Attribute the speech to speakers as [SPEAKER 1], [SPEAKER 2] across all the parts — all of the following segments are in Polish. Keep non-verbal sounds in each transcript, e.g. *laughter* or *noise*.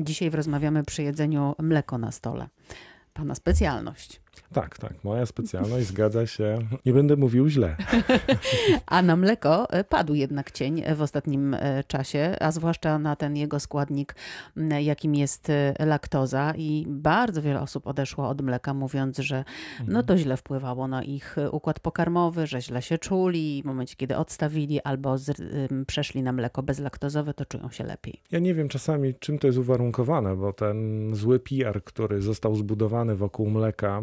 [SPEAKER 1] Dzisiaj rozmawiamy przy jedzeniu mleko na stole. Pana specjalność.
[SPEAKER 2] Tak, tak, moja specjalność, zgadza się. Nie będę mówił źle. *laughs*
[SPEAKER 1] A na mleko e, padł jednak cień w ostatnim e, czasie, a zwłaszcza na ten jego składnik, jakim jest e, laktoza. I bardzo wiele osób odeszło od mleka, mówiąc, że no to źle wpływało na ich układ pokarmowy, że źle się czuli. W momencie, kiedy odstawili albo z, przeszli na mleko bezlaktozowe, to czują się lepiej.
[SPEAKER 2] Ja nie wiem czasami, czym to jest uwarunkowane, bo ten zły PR, który został zbudowany wokół mleka,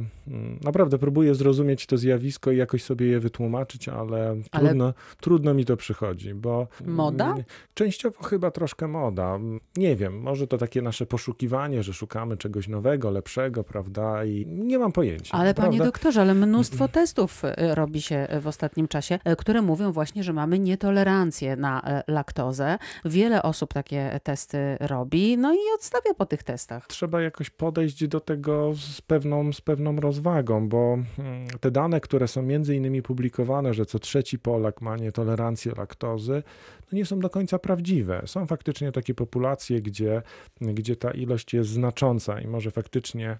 [SPEAKER 2] naprawdę próbuję zrozumieć to zjawisko i jakoś sobie je wytłumaczyć, ale, ale... Trudno, trudno mi to przychodzi, bo...
[SPEAKER 1] Moda?
[SPEAKER 2] Częściowo chyba troszkę moda. Nie wiem, może to takie nasze poszukiwanie, że szukamy czegoś nowego, lepszego, prawda? I nie mam pojęcia.
[SPEAKER 1] Ale prawda? panie doktorze, ale mnóstwo testów e, robi się w ostatnim czasie, e, które mówią właśnie, że mamy nietolerancję na laktozę. Wiele osób takie testy robi, no i odstawia po tych testach.
[SPEAKER 2] Trzeba jakoś podejść do tego z pewną, z pewną rozwagą rozwagą, bo mm, te dane, które są między innymi publikowane, że co trzeci Polak ma nietolerancję laktozy, nie są do końca prawdziwe. Są faktycznie takie populacje, gdzie, gdzie ta ilość jest znacząca i może faktycznie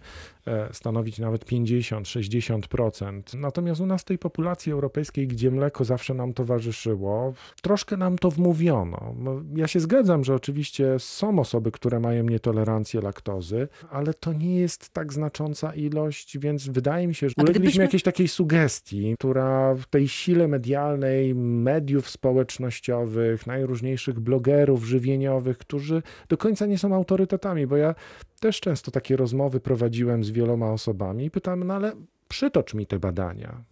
[SPEAKER 2] e, stanowić nawet 50-60%. Natomiast u nas tej populacji europejskiej, gdzie mleko zawsze nam towarzyszyło, troszkę nam to wmówiono. No, ja się zgadzam, że oczywiście są osoby, które mają nietolerancję laktozy, ale to nie jest tak znacząca ilość, więc wydaje mi się, że ulegliśmy gdybyśmy... jakiejś takiej sugestii, która w tej sile medialnej, mediów społecznościowych, najróżniejszych blogerów żywieniowych, którzy do końca nie są autorytetami, bo ja też często takie rozmowy prowadziłem z wieloma osobami i pytam, no ale przytocz mi te badania.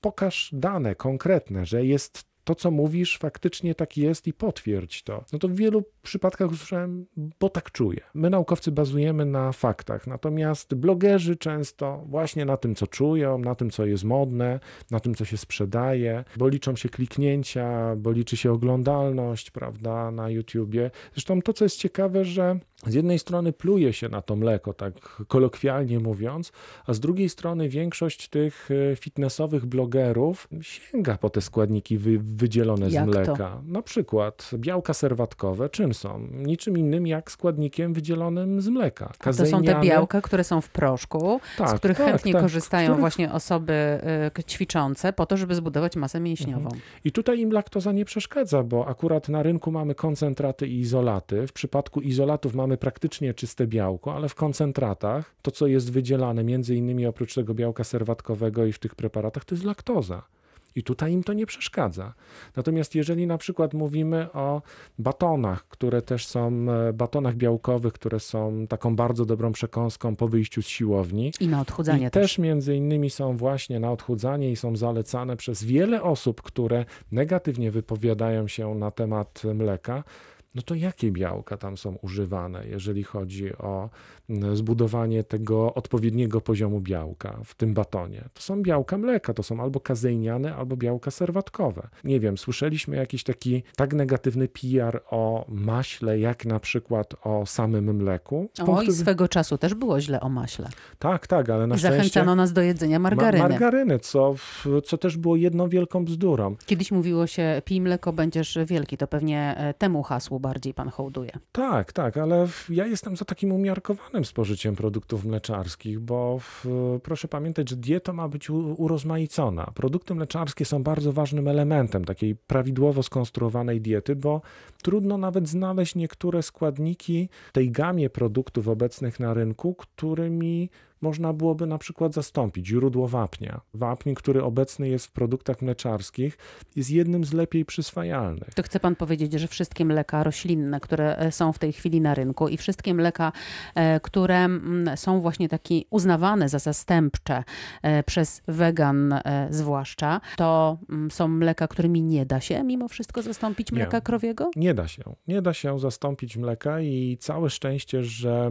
[SPEAKER 2] Pokaż dane konkretne, że jest to, co mówisz, faktycznie tak jest i potwierdź to. No to w wielu przypadkach usłyszałem, bo tak czuję. My, naukowcy, bazujemy na faktach, natomiast blogerzy często właśnie na tym, co czują, na tym, co jest modne, na tym, co się sprzedaje, bo liczą się kliknięcia, bo liczy się oglądalność, prawda, na YouTubie. Zresztą to, co jest ciekawe, że z jednej strony pluje się na to mleko, tak kolokwialnie mówiąc, a z drugiej strony większość tych e, fitnessowych blogerów sięga po te składniki wy, wydzielone z
[SPEAKER 1] jak
[SPEAKER 2] mleka.
[SPEAKER 1] To?
[SPEAKER 2] Na przykład białka serwatkowe, czym są? Niczym innym jak składnikiem wydzielonym z mleka.
[SPEAKER 1] A to są te białka, które są w proszku, tak, z których
[SPEAKER 2] tak,
[SPEAKER 1] chętnie
[SPEAKER 2] tak,
[SPEAKER 1] korzystają
[SPEAKER 2] których...
[SPEAKER 1] właśnie osoby y, ćwiczące po to, żeby zbudować masę mięśniową. Mhm.
[SPEAKER 2] I tutaj im laktoza nie przeszkadza, bo akurat na rynku mamy koncentraty i izolaty. W przypadku izolatów mamy mamy praktycznie czyste białko, ale w koncentratach to, co jest wydzielane, między innymi oprócz tego białka serwatkowego i w tych preparatach, to jest laktoza. I tutaj im to nie przeszkadza. Natomiast jeżeli na przykład mówimy o batonach, które też są e, batonach białkowych, które są taką bardzo dobrą przekąską po wyjściu z siłowni.
[SPEAKER 1] I na odchudzanie
[SPEAKER 2] i też. też między innymi są właśnie na odchudzanie i są zalecane przez wiele osób, które negatywnie wypowiadają się na temat mleka, no to jakie białka tam są używane, jeżeli chodzi o mm, zbudowanie tego odpowiedniego poziomu białka w tym batonie? To są białka mleka, to są albo kazeiniane, albo białka serwatkowe. Nie wiem, słyszeliśmy jakiś taki tak negatywny PR o maśle, jak na przykład o samym mleku.
[SPEAKER 1] Z o, i swego czasu też było źle o maśle.
[SPEAKER 2] Tak, tak, ale na
[SPEAKER 1] szczęście... Zachęcano nas do jedzenia margaryny.
[SPEAKER 2] Ma margaryny, co, co też było jedną wielką bzdurą.
[SPEAKER 1] Kiedyś mówiło się, pij mleko, będziesz wielki. To pewnie e, temu hasłu bardziej pan hołduje.
[SPEAKER 2] Tak, tak, ale ja jestem za takim umiarkowanym spożyciem produktów mleczarskich, bo w, proszę pamiętać, że dieta ma być urozmaicona. Produkty mleczarskie są bardzo ważnym elementem takiej prawidłowo skonstruowanej diety, bo trudno nawet znaleźć niektóre składniki tej gamie produktów obecnych na rynku, którymi można byłoby na przykład zastąpić źródło wapnia. Wapń, który obecny jest w produktach mleczarskich, jest jednym z lepiej przyswajalnych.
[SPEAKER 1] To chce pan powiedzieć, że wszystkie mleka roślinne, które e, są w tej chwili na rynku i wszystkie mleka, e, które są właśnie takie uznawane za zastępcze e, przez wegan zwłaszcza, to są mleka, którymi nie da się mimo wszystko zastąpić mleka
[SPEAKER 2] nie,
[SPEAKER 1] krowiego?
[SPEAKER 2] Nie da się. Nie da się zastąpić mleka i całe szczęście, że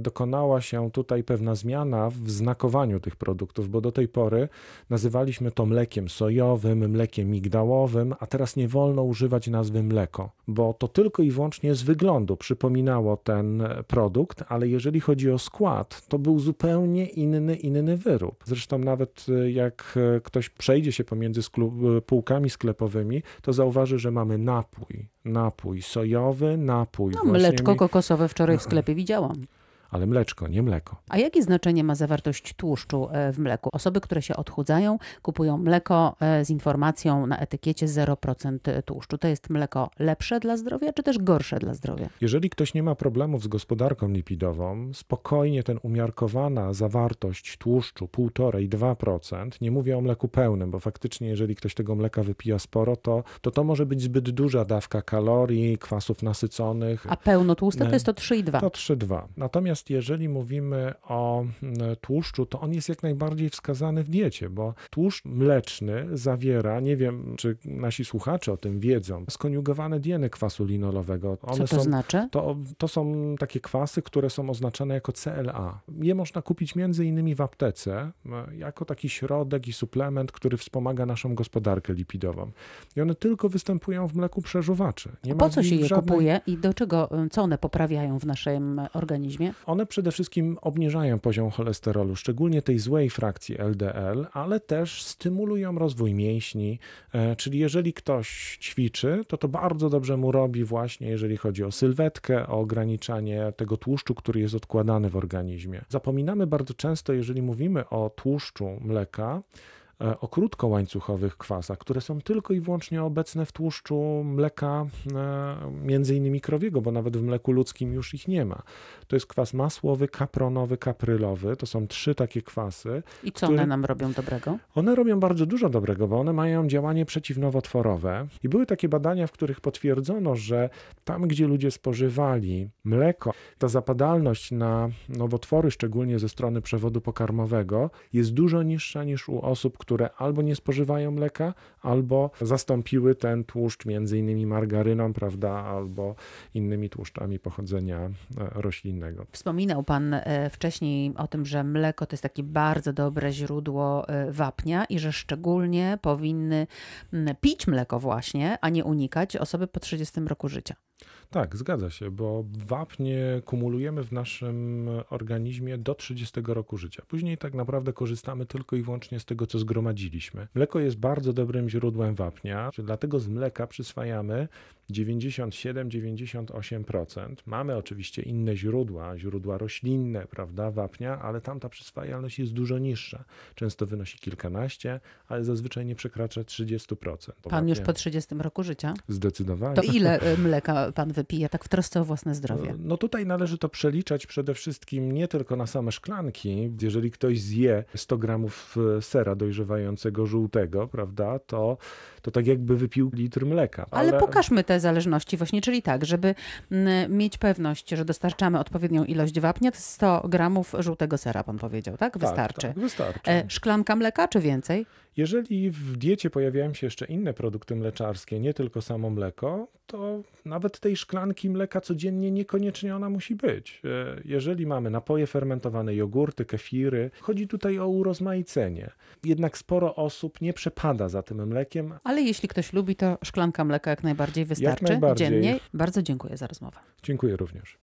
[SPEAKER 2] dokonała się tutaj pewna zmiana zmiana w znakowaniu tych produktów, bo do tej pory nazywaliśmy to mlekiem sojowym, mlekiem migdałowym, a teraz nie wolno używać nazwy mleko, bo to tylko i wyłącznie z wyglądu przypominało ten produkt, ale jeżeli chodzi o skład, to był zupełnie inny, inny wyrób. Zresztą nawet e, jak e, ktoś przejdzie się pomiędzy sklu- półkami sklepowymi, to zauważy, że mamy napój, napój sojowy, napój
[SPEAKER 1] No, mleczko
[SPEAKER 2] mi-
[SPEAKER 1] kokosowe wczoraj w *laughs* sklepie widziałam.
[SPEAKER 2] Ale mleczko, nie mleko.
[SPEAKER 1] A jakie znaczenie ma zawartość tłuszczu e, w mleku? Osoby, które się odchudzają, kupują mleko e, z informacją na etykiecie 0% tłuszczu. To jest mleko lepsze dla zdrowia, czy też gorsze dla zdrowia?
[SPEAKER 2] Jeżeli ktoś nie ma problemów z gospodarką lipidową, spokojnie ten umiarkowana zawartość tłuszczu 1,5-2%, nie mówię o mleku pełnym, bo faktycznie jeżeli ktoś tego mleka wypija sporo, to to, to może być zbyt duża dawka kalorii, kwasów nasyconych.
[SPEAKER 1] A pełnotłuste to
[SPEAKER 2] Nie.
[SPEAKER 1] jest to 3,2.
[SPEAKER 2] To 3,2. Natomiast jeżeli mówimy o mm, tłuszczu, to on jest jak najbardziej wskazany w diecie, bo tłuszcz mleczny zawiera, nie wiem czy nasi słuchacze o tym wiedzą, skoniugowane dieny kwasu linolowego. One
[SPEAKER 1] Co to
[SPEAKER 2] są
[SPEAKER 1] znaczy?
[SPEAKER 2] to, to są takie kwasy, które są oznaczone jako CLA. Je można kupić między innymi w aptece jako taki środek i suplement, który wspomaga naszą gospodarkę lipidową. I one tylko występują w mleku przeżuwaczy.
[SPEAKER 1] Po co się je
[SPEAKER 2] żadnej-
[SPEAKER 1] kupuje i do czego, co one poprawiają w naszym organizmie?
[SPEAKER 2] One przede wszystkim obniżają poziom cholesterolu, szczególnie tej złej frakcji LDL, ale też stymulują rozwój mięśni. E, Czyli jeżeli ktoś ćwiczy, to to bardzo dobrze mu robi właśnie jeżeli chodzi o sylwetkę, o ograniczanie tego tłuszczu, który jest odkładany w organizmie. Zapominamy bardzo często, jeżeli mówimy o tłuszczu mleka, o krótkołańcuchowych kwasach, które są tylko i wyłącznie obecne w tłuszczu mleka, e, między innymi krowiego, bo nawet w mleku ludzkim już ich nie ma. To jest kwas masłowy, kapronowy, kaprylowy. To są trzy takie kwasy.
[SPEAKER 1] I co
[SPEAKER 2] Który-
[SPEAKER 1] one nam robią dobrego?
[SPEAKER 2] One robią bardzo dużo dobrego, bo one mają działanie przeciwnowotworowe. I były takie badania, w których potwierdzono, że tam, gdzie ludzie spożywali mleko, ta zapadalność na nowotwory, szczególnie ze strony przewodu pokarmowego, jest dużo niższa niż u osób, które albo nie spożywają mleka, albo zastąpiły ten tłuszcz między innymi margaryną, prawda, albo innymi tłuszczami pochodzenia e, roślinnego.
[SPEAKER 1] Wspominał Pan e, wcześniej o tym, że mleko to jest takie bardzo dobre źródło e, wapnia i że szczególnie powinny pić mleko właśnie, a nie unikać osoby po 30 roku życia.
[SPEAKER 2] Tak, zgadza się, bo wapnie kumulujemy w naszym organizmie do 30 roku życia. Później tak naprawdę korzystamy tylko i wyłącznie z tego, co zgromadziliśmy. Mleko jest bardzo dobrym źródłem wapnia, dlatego z mleka przyswajamy 97-98%. Mamy oczywiście inne źródła, źródła roślinne, prawda, wapnia, ale tam ta przyswajalność jest dużo niższa. Często wynosi kilkanaście, ale zazwyczaj nie przekracza 30%.
[SPEAKER 1] Pan już po 30 roku życia.
[SPEAKER 2] Zdecydowanie.
[SPEAKER 1] To ile e, *laughs* mleka Pan wypija tak w trosce o własne zdrowie?
[SPEAKER 2] No tutaj należy to przeliczać przede wszystkim nie tylko na same szklanki. Jeżeli ktoś zje 100 gramów e, sera dojrzewającego żółtego, prawda, to, to tak jakby wypił litr mleka.
[SPEAKER 1] Ale pokażmy te zależności właśnie, czyli tak, żeby mm, mieć pewność, że dostarczamy odpowiednią ilość wapnia, to 100 gramów żółtego sera, Pan powiedział, tak?
[SPEAKER 2] Tak,
[SPEAKER 1] Wystarczy.
[SPEAKER 2] Tak, wystarczy.
[SPEAKER 1] E, Szklanka mleka czy więcej?
[SPEAKER 2] Jeżeli w diecie pojawiają się jeszcze inne produkty mleczarskie, nie tylko samo mleko, to nawet tej szklanki mleka codziennie niekoniecznie ona musi być. E, Jeżeli mamy napoje fermentowane, jogurty, kefiry, chodzi tutaj o urozmaicenie. Jednak sporo osób nie przepada za tym mlekiem.
[SPEAKER 1] Ale jeśli ktoś lubi, to szklanka mleka jak najbardziej wystarczy
[SPEAKER 2] najbardziej.
[SPEAKER 1] dziennie. Bardzo dziękuję za rozmowę.
[SPEAKER 2] Dziękuję również.